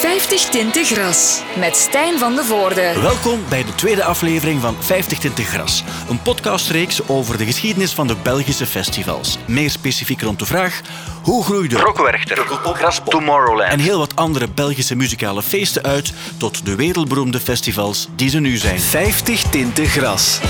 50 tinten gras met Stijn van de Voorde. Welkom bij de tweede aflevering van 50 Tinten Gras. Een podcastreeks over de geschiedenis van de Belgische festivals. Meer specifiek rond de vraag hoe groeide Rockwerchter, Graspop, Tomorrowland en heel wat andere Belgische muzikale feesten uit tot de wereldberoemde festivals die ze nu zijn. 50 Tinten Gras.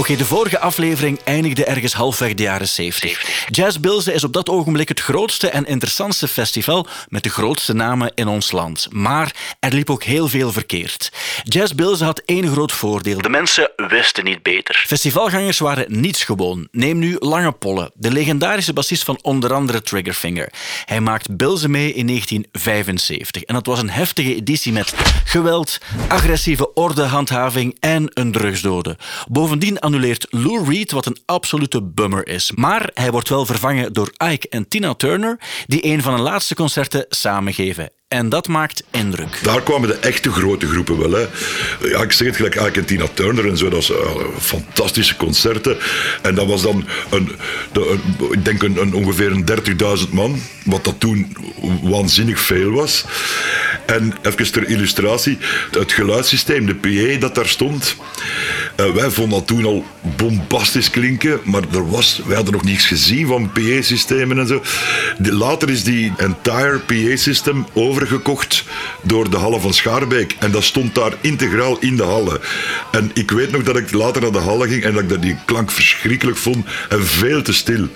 Oké, de vorige aflevering eindigde ergens halfweg de jaren 70. Jazz Bilze is op dat ogenblik het grootste en interessantste festival met de grootste namen in ons land. Maar er liep ook heel veel verkeerd. Jazz Bilze had één groot voordeel. De mensen wisten niet beter. Festivalgangers waren niets gewoon. Neem nu Lange Polle, de legendarische bassist van onder andere Triggerfinger. Hij maakt Bilze mee in 1975 en het was een heftige editie met geweld, agressieve ordehandhaving en een drugsdode. Bovendien annuleert Lou Reed, wat een absolute bummer is. Maar hij wordt wel vervangen door Ike en Tina Turner, die een van hun laatste concerten samengeven. En dat maakt indruk. Daar kwamen de echte grote groepen wel. Hè. Ja, ik zeg het gelijk, en Tina Turner en zo. Dat was uh, fantastische concerten. En dat was dan, een, de, ik denk, een, ongeveer een 30.000 man. Wat dat toen waanzinnig veel was. En even ter illustratie, het geluidssysteem, de PA dat daar stond. Uh, wij vonden dat toen al bombastisch klinken. Maar er was, wij hadden nog niets gezien van PA-systemen en zo. Later is die entire PA-system over gekocht door de Halle van Schaarbeek. En dat stond daar integraal in de Halle. En ik weet nog dat ik later naar de Halle ging en dat ik die klank verschrikkelijk vond en veel te stil.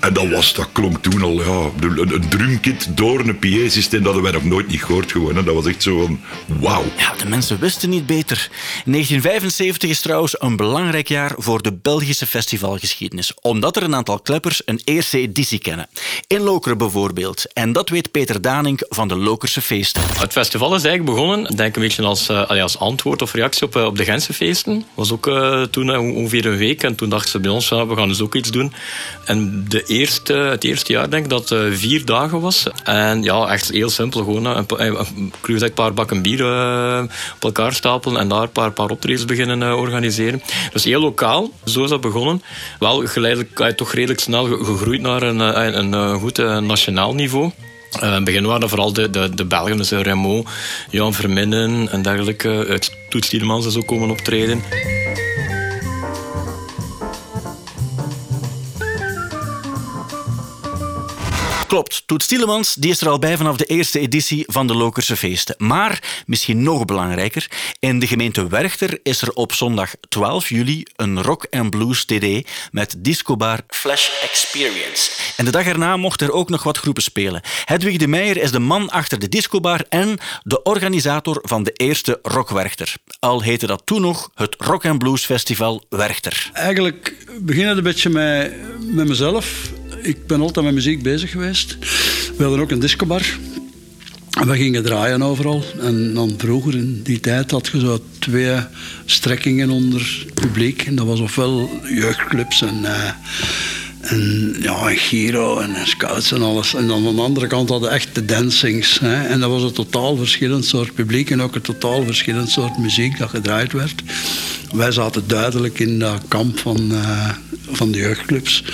En dat, was, dat klonk toen al, ja, een, een drumkit door een PA-systeem, dat hadden wij nog nooit niet gehoord gewoon. En dat was echt zo van, wauw. Ja, de mensen wisten niet beter. 1975 is trouwens een belangrijk jaar voor de Belgische festivalgeschiedenis, omdat er een aantal kleppers een eerste editie kennen. In Lokeren bijvoorbeeld. En dat weet Peter Danink van de Feesten. Het festival is eigenlijk begonnen, denk een beetje als, uh, als antwoord of reactie op, uh, op de Gentse feesten. was ook uh, toen ongeveer een week en toen dachten ze bij ons, we gaan dus ook iets doen. En de eerste, het eerste jaar denk ik dat vier dagen was. En ja, echt heel simpel. Gewoon een, een, een paar bakken bier op elkaar stapelen en daar een paar, paar optredens beginnen organiseren. Dus heel lokaal, zo is dat begonnen. Wel geleidelijk, toch redelijk snel gegroeid naar een, een, een goed nationaal niveau. Uh, in het begin waren vooral de, de, de Belgen, dus Remo, Jan Verminnen en dergelijke. Uh, Toets Tielemans is ook komen optreden. Klopt, Toet Stielemans die is er al bij vanaf de eerste editie van de Lokerse Feesten. Maar, misschien nog belangrijker, in de gemeente Werchter is er op zondag 12 juli een rock and blues TD met discobar Flash Experience. En de dag erna mochten er ook nog wat groepen spelen. Hedwig de Meijer is de man achter de discobar en de organisator van de eerste Rock Werchter. Al heette dat toen nog het Rock and Blues Festival Werchter. Eigenlijk begin het een beetje met, met mezelf ik ben altijd met muziek bezig geweest. We hadden ook een discobar. En we gingen draaien overal. En dan vroeger, in die tijd, had je zo twee strekkingen onder publiek. En dat was ofwel jeugdclubs en, uh, en, ja, en Giro en scouts en alles. En dan aan de andere kant hadden echt de dancings. Hè. En dat was een totaal verschillend soort publiek en ook een totaal verschillend soort muziek dat gedraaid werd. Wij zaten duidelijk in dat kamp van, uh, van de jeugdclubs.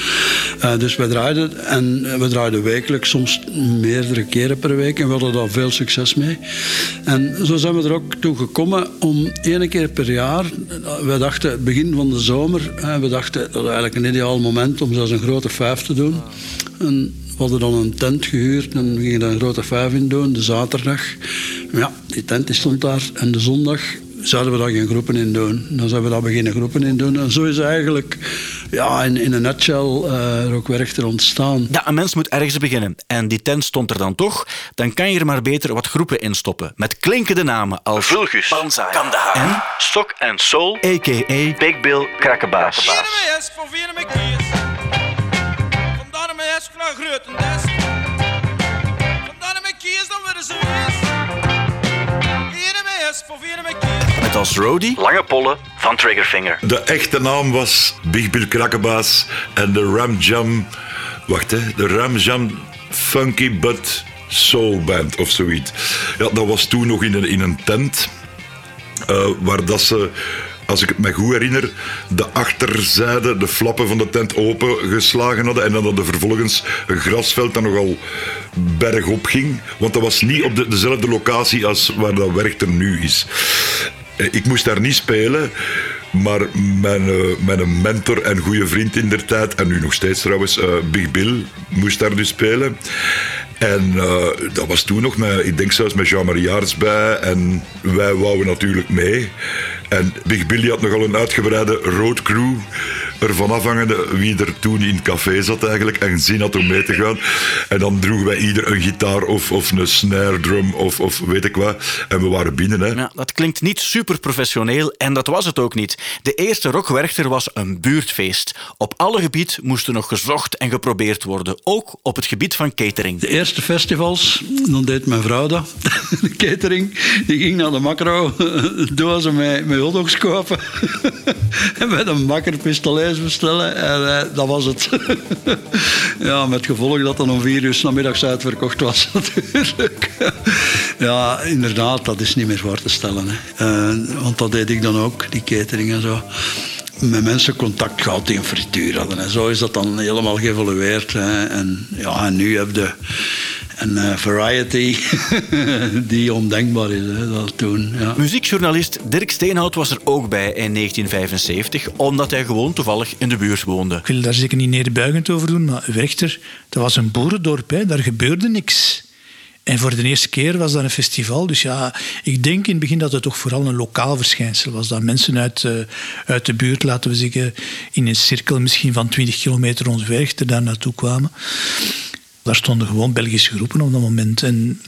Uh, dus we draaiden, en we draaiden wekelijks, soms meerdere keren per week. En we hadden daar veel succes mee. En zo zijn we er ook toe gekomen om één keer per jaar... We dachten, begin van de zomer, we dachten dat was eigenlijk een ideaal moment om zelfs een grote vijf te doen. En we hadden dan een tent gehuurd en we gingen daar een grote vijf in doen, de zaterdag. Ja, die tent stond daar. En de zondag zouden we daar geen groepen in doen. Dan zouden we daar beginnen groepen in doen. En zo is eigenlijk ja, in, in een nutshell uh, er ook werk ontstaan. Ja, een mens moet ergens beginnen. En die tent stond er dan toch. Dan kan je er maar beter wat groepen in stoppen. Met klinkende namen als Vulgus, Banzai, Kandahar en Sok and Soul, a.k.a. Big Bill Krakkebaas. Vandaar mijn is graag groot Vandaar mijn kies dan weer zo is. Met als roadie Lange Pollen van Triggerfinger. De echte naam was Big Bill Krakkebaas en de Ram Jam... Wacht, hè. De Ram Jam Funky But Soul Band of zoiets. Ja, dat was toen nog in een, in een tent... Uh, waar dat ze als ik het me goed herinner, de achterzijde, de flappen van de tent opengeslagen hadden. En dan hadden vervolgens een grasveld dat nogal bergop ging. Want dat was niet op de, dezelfde locatie als waar dat Werchter nu is. Eh, ik moest daar niet spelen. Maar mijn, uh, mijn mentor en goede vriend in der tijd, en nu nog steeds trouwens, uh, Big Bill, moest daar dus spelen. En dat was toen nog met, ik denk zelfs met Jean-Marie Aerts bij. En wij wouden natuurlijk mee. En Big Billy had nogal een uitgebreide roadcrew ervan afhangende wie er toen in het café zat eigenlijk en zin had om mee te gaan. En dan droegen wij ieder een gitaar of, of een snare drum of, of weet ik wat. En we waren binnen. Hè. Ja, dat klinkt niet super professioneel en dat was het ook niet. De eerste Rockwerchter was een buurtfeest. Op alle gebied moest er nog gezocht en geprobeerd worden. Ook op het gebied van catering. De eerste festivals, dan deed mijn vrouw dat. De catering, die ging naar de macro dozen met, met hotdogs kopen. en met een makker bestellen. En eh, dat was het. ja, met gevolg dat dan om vier uur namiddags uitverkocht was natuurlijk. ja, inderdaad, dat is niet meer voor te stellen. Hè. Uh, want dat deed ik dan ook, die catering en zo met mensen contact gehad die een frituur hadden. En zo is dat dan helemaal geëvolueerd. Hè. En, ja, en nu heb je een uh, variety die ondenkbaar is hè, dat toen. Ja. Muziekjournalist Dirk Steenhout was er ook bij in 1975, omdat hij gewoon toevallig in de buurt woonde. Ik wil daar zeker niet neerbuigend over doen, maar Werchter, dat was een boerendorp, hè. daar gebeurde niks. En voor de eerste keer was dat een festival. Dus ja, ik denk in het begin dat het toch vooral een lokaal verschijnsel was. Dat mensen uit, uh, uit de buurt, laten we zeggen, in een cirkel misschien van 20 kilometer rond Werchter daar naartoe kwamen. Daar stonden gewoon Belgische groepen op dat moment. En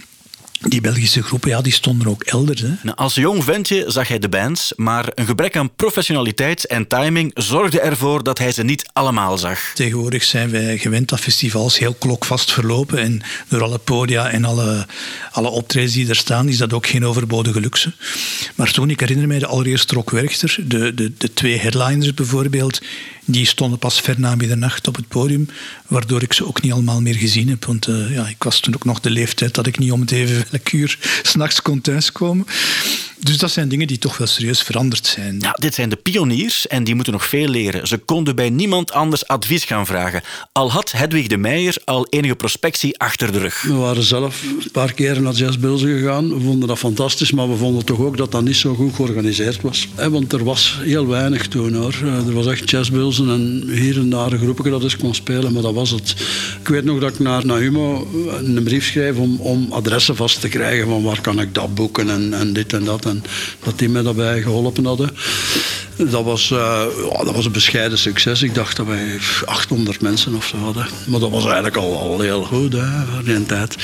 die Belgische groepen, ja, die stonden ook elders. Hè. Nou, als jong ventje zag hij de bands, maar een gebrek aan professionaliteit en timing zorgde ervoor dat hij ze niet allemaal zag. Tegenwoordig zijn wij gewend dat festivals heel klokvast verlopen en door alle podia en alle, alle optredens die er staan, is dat ook geen overbodige luxe. Maar toen, ik herinner mij de allereerste Rock Werchter, de, de, de twee headliners bijvoorbeeld, die stonden pas ver na middernacht op het podium, waardoor ik ze ook niet allemaal meer gezien heb. Want uh, ja, ik was toen ook nog de leeftijd dat ik niet om het even welk uur s'nachts kon thuiskomen. Dus dat zijn dingen die toch wel serieus veranderd zijn. Ja, dit zijn de pioniers en die moeten nog veel leren. Ze konden bij niemand anders advies gaan vragen. Al had Hedwig de Meijer al enige prospectie achter de rug. We waren zelf een paar keren naar Jazzbilzen gegaan. We vonden dat fantastisch, maar we vonden toch ook dat dat niet zo goed georganiseerd was. Want er was heel weinig toen hoor. Er was echt jazzbilzen en hier en daar een groepje dat eens kon spelen, maar dat was het. Ik weet nog dat ik naar, naar Humo een brief schreef om, om adressen vast te krijgen van waar kan ik dat boeken en, en dit en dat. En dat die mij daarbij geholpen hadden. Dat was, uh, dat was een bescheiden succes. Ik dacht dat wij 800 mensen of zo hadden. Maar dat was eigenlijk al, al heel goed hè, voor die tijd.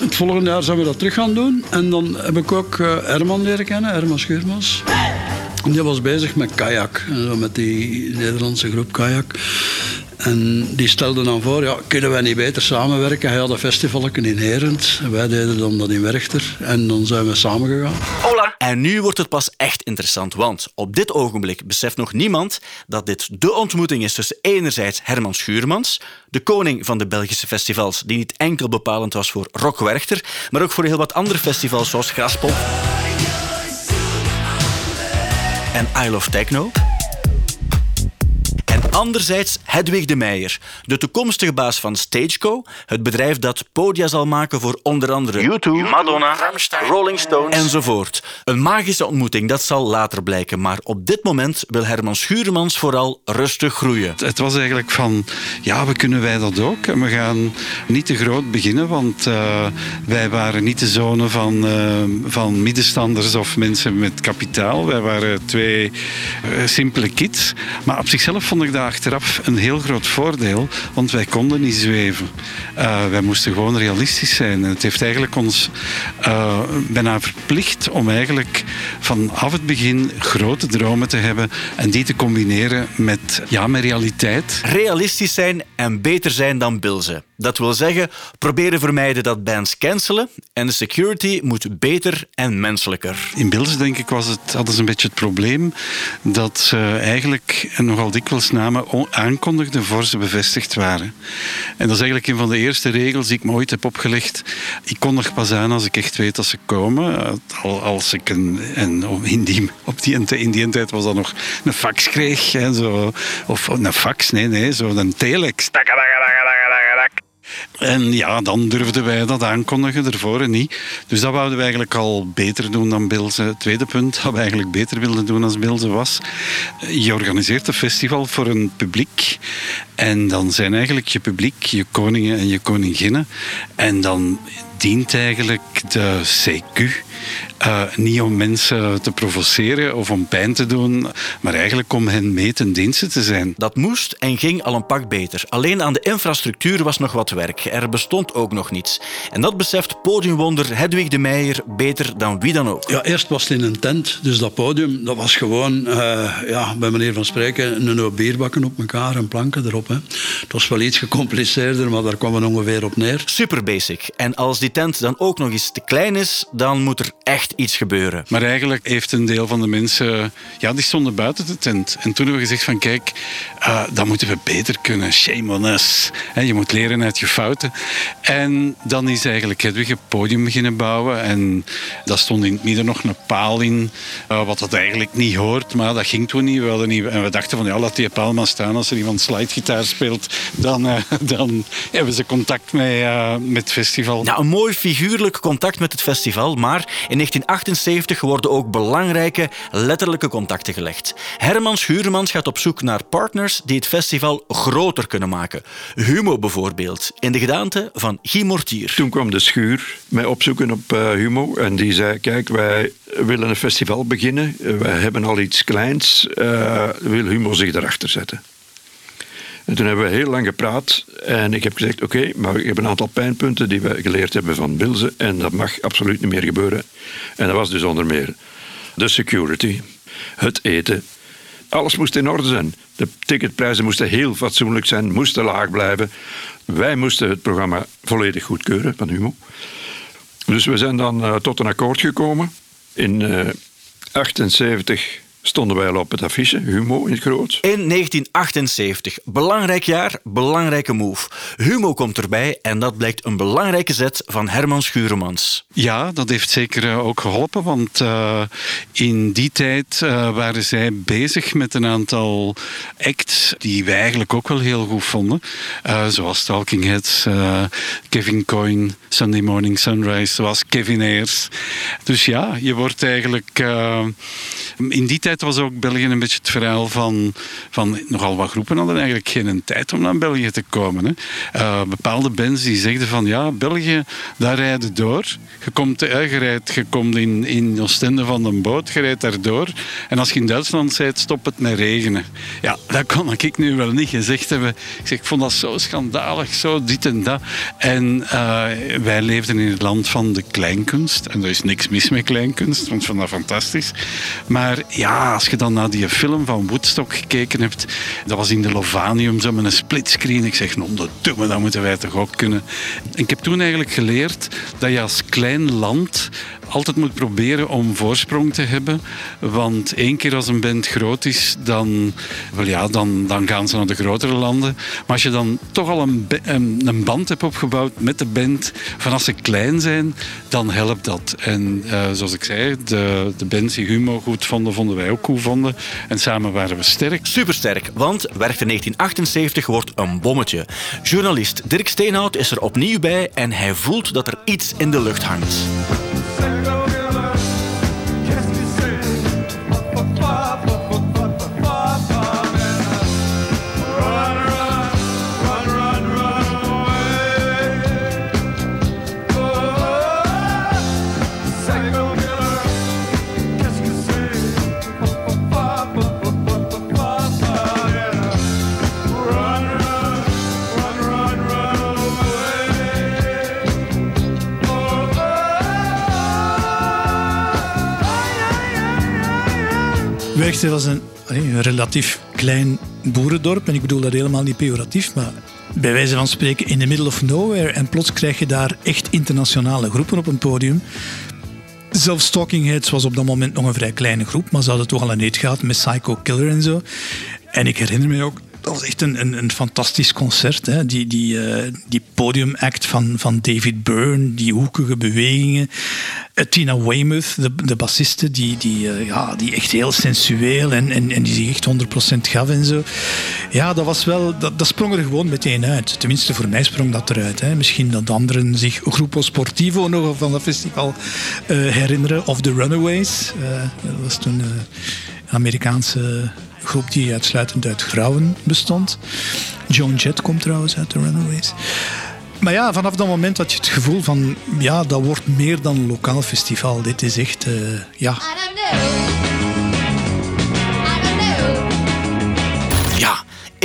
Het volgende jaar zijn we dat terug gaan doen. En dan heb ik ook uh, Herman leren kennen, Herman Schuurmans. Die was bezig met kajak, met die Nederlandse groep kajak. En die stelde dan voor, ja, kunnen wij niet beter samenwerken? Hij had een festival in Herend. Wij deden dan dat in Werchter. En dan zijn we samengegaan. Hola! En nu wordt het pas echt interessant, want op dit ogenblik beseft nog niemand dat dit de ontmoeting is tussen enerzijds Herman Schuurmans, de koning van de Belgische festivals, die niet enkel bepalend was voor Rock Werchter, maar ook voor heel wat andere festivals zoals Graspop en I Love Techno. Anderzijds Hedwig de Meijer, de toekomstige baas van Stageco, het bedrijf dat podia zal maken voor onder andere U2, Madonna, Rammstein, Rolling Stones enzovoort. Een magische ontmoeting, dat zal later blijken, maar op dit moment wil Herman Schuremans vooral rustig groeien. Het was eigenlijk van, ja, we kunnen wij dat ook. En we gaan niet te groot beginnen, want uh, wij waren niet de zonen van, uh, van middenstanders of mensen met kapitaal. Wij waren twee uh, simpele kids. Maar op zichzelf vond ik dat achteraf een heel groot voordeel, want wij konden niet zweven. Uh, wij moesten gewoon realistisch zijn. Het heeft eigenlijk ons uh, bijna verplicht om eigenlijk vanaf het begin grote dromen te hebben en die te combineren met, ja, met realiteit. Realistisch zijn en beter zijn dan bilzen. Dat wil zeggen, proberen vermijden dat bands cancelen en de security moet beter en menselijker. In Bilze, denk ik, was het, hadden ze een beetje het probleem dat ze eigenlijk nogal dikwijls namen aankondigden voor ze bevestigd waren. En dat is eigenlijk een van de eerste regels die ik me ooit heb opgelegd. Ik kondig pas aan als ik echt weet dat ze komen. Als ik een, en in, die, op die, in die tijd was dat nog een fax kreeg. Hè, zo, of een fax, nee, nee, zo een telex. En ja, dan durfden wij dat aankondigen, ervoor niet. Dus dat wouden we eigenlijk al beter doen dan Bilze. Tweede punt dat we eigenlijk beter wilden doen als Bilze was... Je organiseert een festival voor een publiek. En dan zijn eigenlijk je publiek, je koningen en je koninginnen. En dan dient eigenlijk de CQ uh, niet om mensen te provoceren of om pijn te doen, maar eigenlijk om hen mee ten dienste te zijn. Dat moest en ging al een pak beter. Alleen aan de infrastructuur was nog wat werk. Er bestond ook nog niets. En dat beseft podiumwonder Hedwig de Meijer beter dan wie dan ook. Ja, eerst was het in een tent, dus dat podium dat was gewoon, uh, ja, bij meneer Van Spreken, een hoop bierbakken op elkaar en planken erop. Hè. Het was wel iets gecompliceerder, maar daar kwam het ongeveer op neer. Super basic. En als die tent dan ook nog eens te klein is, dan moet er echt iets gebeuren. Maar eigenlijk heeft een deel van de mensen, ja, die stonden buiten de tent. En toen hebben we gezegd van kijk, uh, dat moeten we beter kunnen. Shame on us. je moet leren uit je fouten. En dan is eigenlijk Hedwig een podium beginnen bouwen. En daar stond in het midden nog een paal in, uh, wat dat eigenlijk niet hoort. Maar dat ging toen niet. We hadden niet en we dachten van ja, laat die paal maar staan. Als er iemand slidegitaar speelt, dan, uh, dan hebben ze contact met, met het festival. Een mooi figuurlijk contact met het festival. Maar in 1978 worden ook belangrijke letterlijke contacten gelegd. Herman Schuurmans gaat op zoek naar partners die het festival groter kunnen maken. Humo bijvoorbeeld, in de gedaante van Guy Mortier. Toen kwam de Schuur mij opzoeken op uh, Humo en die zei, kijk, wij willen een festival beginnen. wij hebben al iets kleins. Uh, wil Humo zich erachter zetten? En toen hebben we heel lang gepraat en ik heb gezegd: Oké, maar ik heb een aantal pijnpunten die we geleerd hebben van Bilze en dat mag absoluut niet meer gebeuren. En dat was dus onder meer de security, het eten. Alles moest in orde zijn. De ticketprijzen moesten heel fatsoenlijk zijn, moesten laag blijven. Wij moesten het programma volledig goedkeuren van Humo. Dus we zijn dan uh, tot een akkoord gekomen. In 1978 uh, stonden wij al op het affiche, Humo in het groot. In 1978. Belangrijk jaar, belangrijke move. Humo komt erbij en dat blijkt een belangrijke zet van Herman Schuremans. Ja, dat heeft zeker eh, ook geholpen, want uh, in die tijd uh, waren zij bezig met een aantal acts die wij eigenlijk ook wel heel goed vonden. Uh, zoals Talking Heads, Kevin Coyne, Sunday Morning Sunrise, zoals Kevin Ayers. Dus ja, je wordt eigenlijk in die tijd was ook België een beetje het verhaal van, van nogal wat groepen hadden eigenlijk geen tijd om naar België te komen. Hè. Uh, bepaalde bands die zegden van ja, België, daar rijden door. Je komt, uh, je, je komt in, in Oostende van een boot, je rijdt daardoor. En als je in Duitsland bent, stopt het met regenen. Ja, dat kon ik nu wel niet gezegd hebben. Ik zeg, ik vond dat zo schandalig, zo dit en dat. En uh, wij leefden in het land van de kleinkunst. En er is niks mis met kleinkunst, want ik vond dat fantastisch. Maar ja, als je dan naar die film van Woodstock gekeken hebt, dat was in de Lovanium zo met een splitscreen. Ik zeg, nou, dat doen we, dat moeten wij toch ook kunnen. En ik heb toen eigenlijk geleerd dat je als klein land altijd moet proberen om voorsprong te hebben. Want één keer als een band groot is, dan, wel ja, dan, dan gaan ze naar de grotere landen. Maar als je dan toch al een, een, band hebt opgebouwd met de band, van als ze klein zijn, dan helpt dat. En uh, zoals ik zei, de, de bands die Humo goed vonden, vonden wij ook goed vonden. En samen waren we sterk. Supersterk, want Werchter 1978 wordt een bommetje. Journalist Dirk Steenhout is er opnieuw bij en hij voelt dat er iets in de lucht hangt. Let go. Werchter was een, een relatief klein boerendorp. En ik bedoel dat helemaal niet pejoratief, maar bij wijze van spreken in the middle of nowhere. En plots krijg je daar echt internationale groepen op een podium. Zelfs Talking Heads was op dat moment nog een vrij kleine groep, maar ze hadden toch al een eet gehad met Psycho Killer en zo. En ik herinner me ook dat was echt een, een, fantastisch concert. Hè. Die, die, uh, die podiumact van, van David Byrne, die hoekige bewegingen. Uh, Tina Weymouth, de, de bassiste, die, die, uh, ja, die echt heel sensueel en, en, en die zich echt 100% gaf en zo. Ja, dat was wel, dat, sprong er gewoon meteen uit. Tenminste, voor mij sprong dat eruit. Hè. Misschien dat anderen zich Gruppo Sportivo nog van dat festival herinneren. Of The Runaways. dat was toen Amerikaanse groep die uitsluitend uit vrouwen bestond. Joan Jett komt trouwens uit de Runaways. Maar ja, vanaf dat moment had je het gevoel van... Ja, dat wordt meer dan een lokaal festival. Dit is echt... Uh, ja...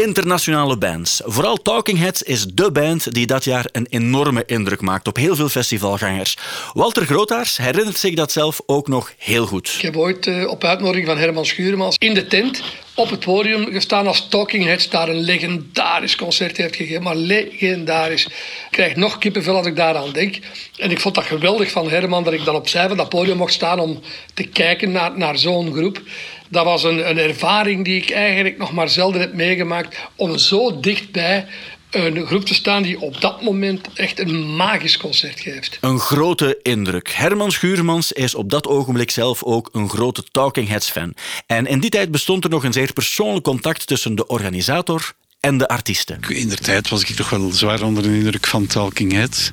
internationale bands. Vooral Talking Heads is de band die dat jaar een enorme indruk maakt op heel veel festivalgangers. Walter Grootaars herinnert zich dat zelf ook nog heel goed. Ik heb ooit uh, op uitnodiging van Herman Schuurmans in de tent op het podium gestaan als Talking Heads daar een legendarisch concert heeft gegeven. Maar legendarisch. Ik krijg nog kippenvel als ik daaraan denk. En ik vond dat geweldig van Herman dat ik dan opzij van dat podium mocht staan om te kijken naar, naar zo'n groep. Dat was een, een ervaring die ik eigenlijk nog maar zelden heb meegemaakt. Om zo dichtbij een groep te staan die op dat moment echt een magisch concert geeft. Een grote indruk. Herman Schuurmans is op dat ogenblik zelf ook een grote Talking Heads fan. En in die tijd bestond er nog een zeer persoonlijk contact tussen de organisator en de artiesten. In de tijd was ik toch wel zwaar onder de indruk van Talking Heads.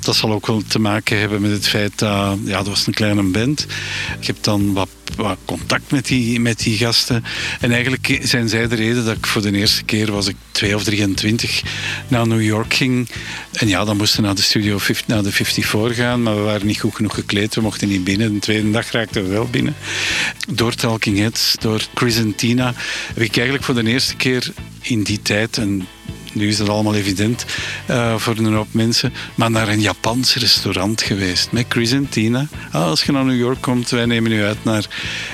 Dat zal ook wel te maken hebben met het feit dat ja, dat was een kleine band. Ik heb dan wat, wat contact met die, met die gasten. En eigenlijk zijn zij de reden dat ik voor de eerste keer was ik twee of 23 naar New York ging. En ja, dan moesten we naar de studio naar de 54 gaan, maar we waren niet goed genoeg gekleed. We mochten niet binnen. De tweede dag raakten we wel binnen. Door Talking Heads, door Chris en Tina, heb ik eigenlijk voor de eerste keer in die tijd, en nu is dat allemaal evident uh, voor een hoop mensen, maar naar een Japans restaurant geweest met Chris en Tina. Ah, als je naar New York komt, wij nemen u uit naar...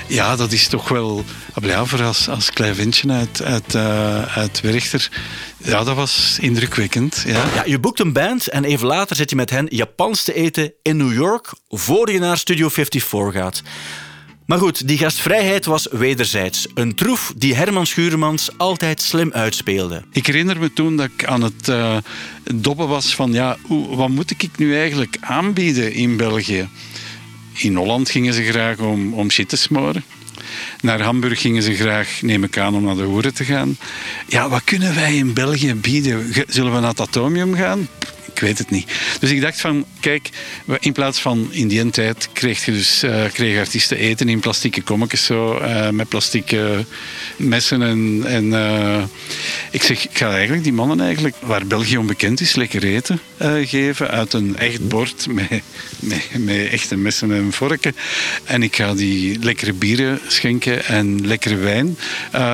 Ja, dat is toch wel... Ja, voor als, als klein ventje uit, uit, uh, uit Werchter... Ja, dat was indrukwekkend. Ja. ja. je boekt een band en even later zit je met hen Japans te eten in New York voor je naar Studio 54 gaat. Maar goed, die gastvrijheid was wederzijds. Een troef die Herman Schuurmans altijd slim uitspeelde. Ik herinner me toen dat ik aan het uh, dobben was van... ja, wat moet ik nu eigenlijk aanbieden in België? In Holland gingen ze graag om, om shit te smoren. Naar Hamburg gingen ze graag, neem ik aan, om naar de hoeren te gaan. Ja, wat kunnen wij in België bieden? Zullen we naar het atomium gaan? Weet het niet. Dus ik dacht van, kijk, in plaats van in die tijd kreeg je dus uh, kreeg artiesten eten in plastieke kommetjes zo, uh, met plastieke messen en, en uh, ik zeg, ik ga eigenlijk die mannen eigenlijk, waar België onbekend is, lekker eten geven uit een echt bord met, met, met echte messen en vorken. En ik ga die lekkere bieren schenken en lekkere wijn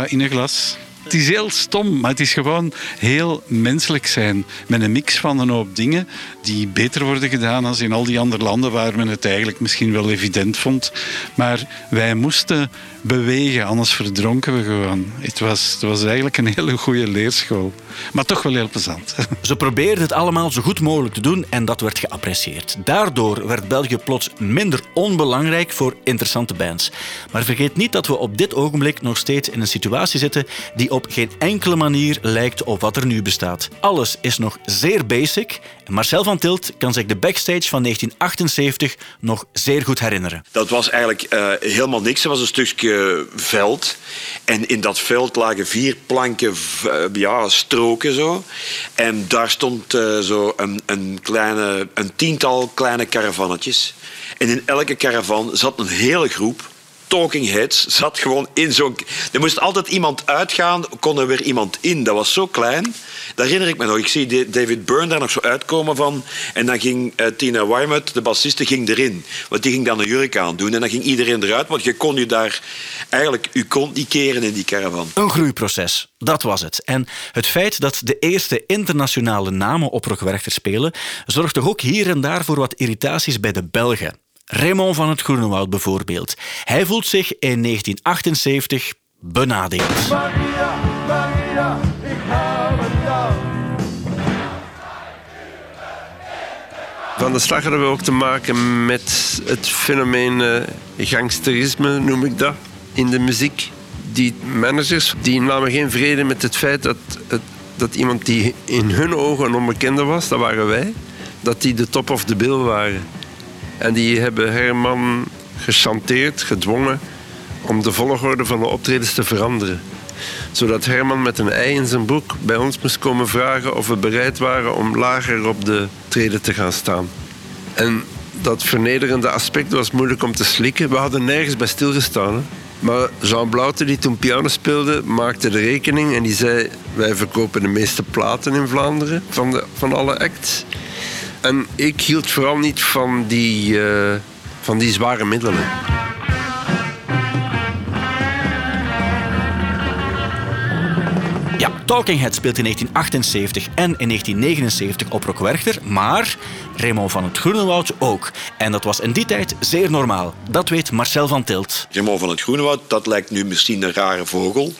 in een glas. Het is heel stom, maar het is gewoon heel menselijk zijn. Met een mix van een hoop dingen die beter worden gedaan dan in al die andere landen waar men het eigenlijk misschien wel evident vond. Maar wij moesten bewegen, anders verdronken we gewoon. Het was, het was eigenlijk een hele goede leerschool. Maar toch wel heel plezant. Ze probeerden het allemaal zo goed mogelijk te doen en dat werd geapprecieerd. Daardoor werd België plots minder onbelangrijk voor interessante bands. Maar vergeet niet dat we op dit ogenblik nog steeds in een situatie zitten die op geen enkele manier lijkt op wat er nu bestaat. Alles is nog zeer basic en Marcel van Tilt kan zich de backstage van 1978 nog zeer goed herinneren. Dat was eigenlijk uh, helemaal niks. Het was een stukje veld. En in dat veld lagen vier planken uh, ja, stroken zo. En daar stond uh, zo een, een, kleine, een tiental kleine caravannetjes. En in elke caravan zat een hele groep Talking Heads zat gewoon in zo'n... Er moest altijd iemand uitgaan, kon er weer iemand in. Dat was zo klein. Dat herinner ik me nog. Ik zie David Byrne daar nog zo uitkomen van. En dan ging uh, Tina Weymouth, de bassiste, ging erin. Want die ging dan een jurk aan doen. En dan ging iedereen eruit, want je kon je daar... Eigenlijk, u kon niet keren in die caravan. Een groeiproces, dat was het. En het feit dat de eerste internationale namen op Rockwerchter spelen... toch ook hier en daar voor wat irritaties bij de Belgen. Raymond van het Groenewoud bijvoorbeeld. Hij voelt zich in 1978 benadeeld. Maria, Maria, ik hou. Van de slag hadden we ook te maken met het fenomeen eh, gangsterisme, noem ik dat, in de muziek. Die managers die namen geen vrede met het feit dat, dat iemand die in hun ogen een onbekende was, dat waren wij, dat die de top of the bill waren. En die hebben Herman gechanteerd, gedwongen om de volgorde van de optredens te veranderen. Zodat Herman met een ei in zijn broek bij ons moest komen vragen of we bereid waren om lager op de treden te gaan staan. En dat vernederende aspect was moeilijk om te slikken. We hadden nergens bij stilgestaan. Maar Jean Blaute, die toen piano speelde, maakte de rekening en die zei: Wij verkopen de meeste platen in Vlaanderen van, de, van alle acts. En ik hield vooral niet van die, uh, van die zware middelen. Talking Head speelt in 1978 en in 1979 op Rock Werchter, maar Raymond van het Groenewoud ook. En dat was in die tijd zeer normaal. Dat weet Marcel van Tilt. Raymond van het Groenewoud, dat lijkt nu misschien een rare vogel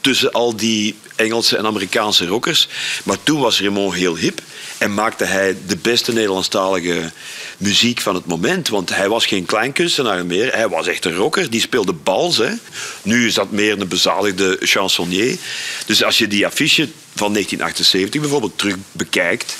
tussen al die Engelse en Amerikaanse rockers. Maar toen was Raymond heel hip en maakte hij de beste Nederlandstalige muziek van het moment. Want hij was geen kleinkunstenaar meer, hij was echt een rocker. Die speelde bals. Hè. Nu is dat meer een bezadigde chansonnier. Dus als je die affiche van 1978 bijvoorbeeld terug bekijkt...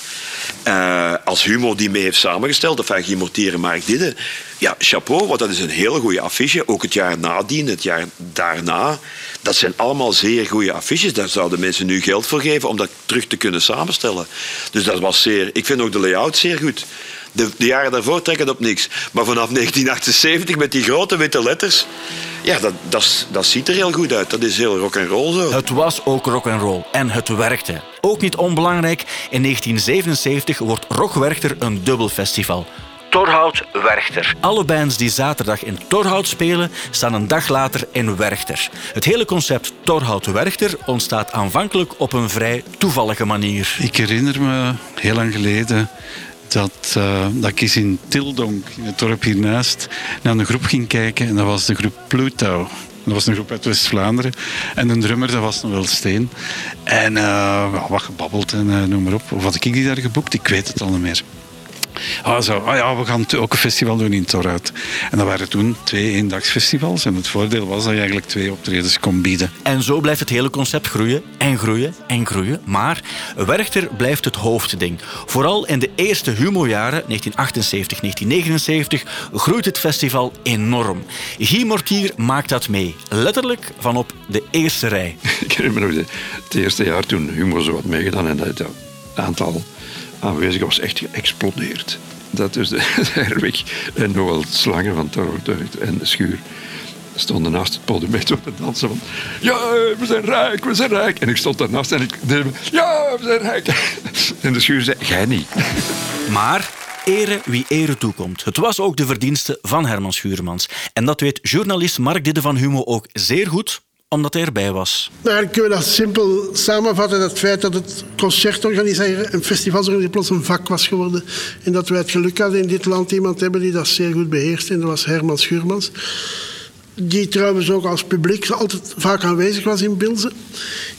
Uh, als Humo die mee heeft samengesteld, of Guy Mortier en Mark Didde. Ja, chapeau, want dat is een hele goede affiche. Ook het jaar nadien, het jaar daarna. Dat zijn allemaal zeer goede affiches. Daar zouden mensen nu geld voor geven om dat terug te kunnen samenstellen. Dus dat was zeer... Ik vind ook de layout zeer goed. De, de, jaren daarvoor trekken op niks. Maar vanaf 1978 met die grote witte letters. Ja, dat, dat, ziet er heel goed uit. Dat is heel rock and roll zo. Het was ook rock and roll en het werkte. Ook niet onbelangrijk, in 1977 wordt Rock Werchter een dubbelfestival. Torhout Werchter. Alle bands die zaterdag in Torhout spelen, staan een dag later in Werchter. Het hele concept Torhout Werchter ontstaat aanvankelijk op een vrij toevallige manier. Ik herinner me heel lang geleden dat, uh, dat ik eens in Tildonk, in het dorp hiernaast, naar een groep ging kijken. En dat was de groep Pluto. Dat was een groep uit West-Vlaanderen. En de drummer, dat was nog wel Steen. En uh, wat gebabbeld en uh, noem maar op. Of had ik die daar geboekt? Ik weet het al niet meer. Ah, zo. Ah ja, we gaan ook een festival doen in Torhout. En dat waren toen twee eendagsfestivals. En het voordeel was dat je eigenlijk twee optredens kon bieden. En zo blijft het hele concept groeien en groeien en groeien. Maar Werchter blijft het hoofdding. Vooral in de eerste humorjaren, 1978, 1979, groeit het festival enorm. Guy Mortier maakt dat mee. Letterlijk van op de eerste rij. Ik herinner me nog het eerste jaar toen humor zo wat meegedaan en dat aantal aanwezig was echt geëxplodeerd. Dat is de Herweg en Noël Slangen van Torhout en de Schuur stonden naast het podium op te dansen van ja, we zijn rijk, we zijn rijk. En ik stond daarnaast en ik deed ja, we zijn rijk. En de schuur zei, jij niet. Maar ere wie ere toekomt. Het was ook de verdienste van Herman Schuurmans. En dat weet journalist Mark Didde van Humo ook zeer goed omdat hij erbij was. Nou, kunnen we dat simpel samenvatten. Het feit dat het concert organiseren en festivalsorganiseren plots een vak was geworden. En dat wij het geluk hadden in dit land iemand hebben die dat zeer goed beheerst. En dat was Herman Schuurmans. Die trouwens ook als publiek altijd vaak aanwezig was in Bilzen.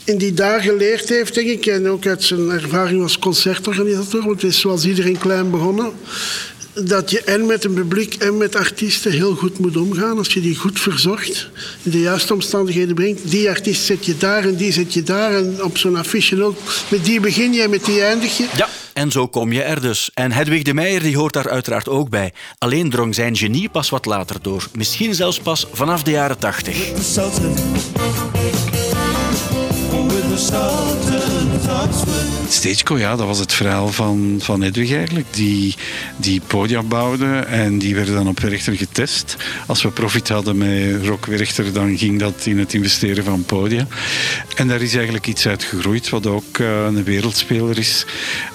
En die daar geleerd heeft, denk ik. En ook uit zijn ervaring als concertorganisator. Want het is zoals iedereen klein begonnen dat je en met een publiek en met artiesten heel goed moet omgaan. Als je die goed verzorgt, in de juiste omstandigheden brengt. Die artiest zet je daar en die zet je daar. En op zo'n affiche ook. Met die begin je en met die eindig je. Ja, en zo kom je er dus. En Hedwig de Meijer die hoort daar uiteraard ook bij. Alleen drong zijn genie pas wat later door. Misschien zelfs pas vanaf de jaren tachtig. Stageco, ja, dat was het verhaal van, van Edwig eigenlijk. Die, die podia bouwde en die werden dan op Werchter getest. Als we profit hadden met Rock Werchter, dan ging dat in het investeren van podia. En daar is eigenlijk iets uit gegroeid, wat ook uh, een wereldspeler is.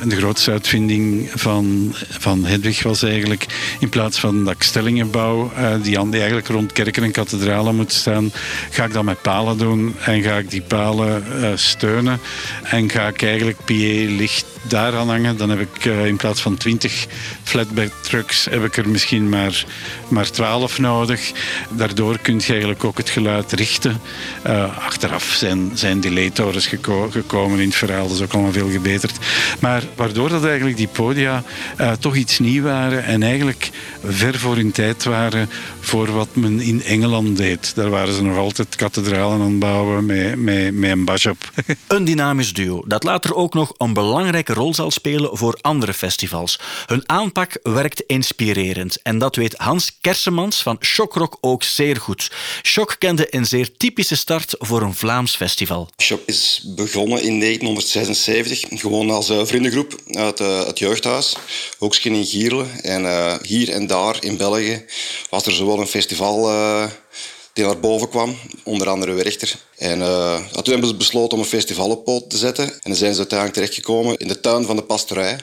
De grootste uitvinding van, van Hedwig was eigenlijk, in plaats van dat ik stellingen bouw, uh, die, die eigenlijk rond kerken en kathedralen moet staan, ga ik dat met palen doen en ga ik die palen uh, steunen en ga ga ik eigenlijk PA licht daar aan hangen. Dan heb ik uh, in plaats van 20 flatbed trucks heb ik er misschien maar, maar 12 nodig. Daardoor kun je eigenlijk ook het geluid richten. Uh, achteraf zijn, zijn delay-torens geko gekomen in het verhaal. Dat is ook allemaal veel gebeterd. Maar waardoor dat eigenlijk die podia uh, toch iets nieuw waren en eigenlijk ver voor hun tijd waren voor wat men in Engeland deed. Daar waren ze nog altijd kathedralen aan het bouwen met, met, met een bashop. Een dynamisch duo dat later ook nog een belangrijke rol zal spelen voor andere festivals. Hun aanpak werkt inspirerend en dat weet Hans Kersemans van Shockrock ook zeer goed. Shock kende een zeer typische start voor een Vlaams festival. Shock is begonnen in 1976, gewoon als uh, vriendengroep uit uh, het jeugdhuis, Hoeksken in Gierle. En uh, hier en daar in België was er zowel een festival die naar boven kwam, onder andere Werchter. En uh, toen hebben ze besloten om een festival op poot te zetten. En dan zijn ze uiteindelijk terechtgekomen in de tuin van de pastoorij.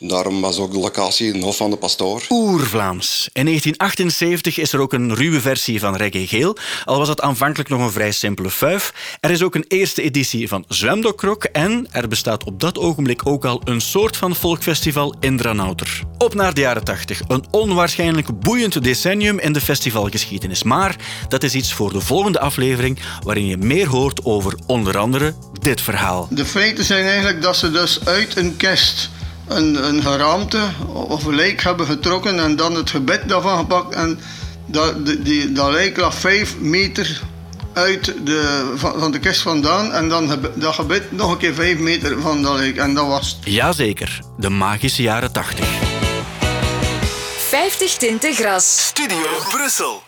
Daarom was ook de locatie een Hof van de Pastoor. Oer-Vlaams. In 1978 is er ook een ruwe versie van Reggae Geel, al was het aanvankelijk nog een vrij simpele fuif. Er is ook een eerste editie van Zwemdokrok en er bestaat op dat ogenblik ook al een soort van volkfestival in Dranouter. Op naar de jaren 80. Een onwaarschijnlijk boeiend decennium in de festivalgeschiedenis. Maar dat is iets voor de volgende aflevering, waarin je meer hoort over onder andere dit verhaal. De feiten zijn eigenlijk dat ze dus uit een kist een, een geraamte of een lijk hebben getrokken en dan het gebed daarvan gepakt. En dat, die, dat lijk lag vijf meter uit de, van, van de kist vandaan en dan dat gebed nog een keer vijf meter van dat lijk. En dat was Jazeker, de magische jaren 80. 50 tinten gras. Studio Brussel.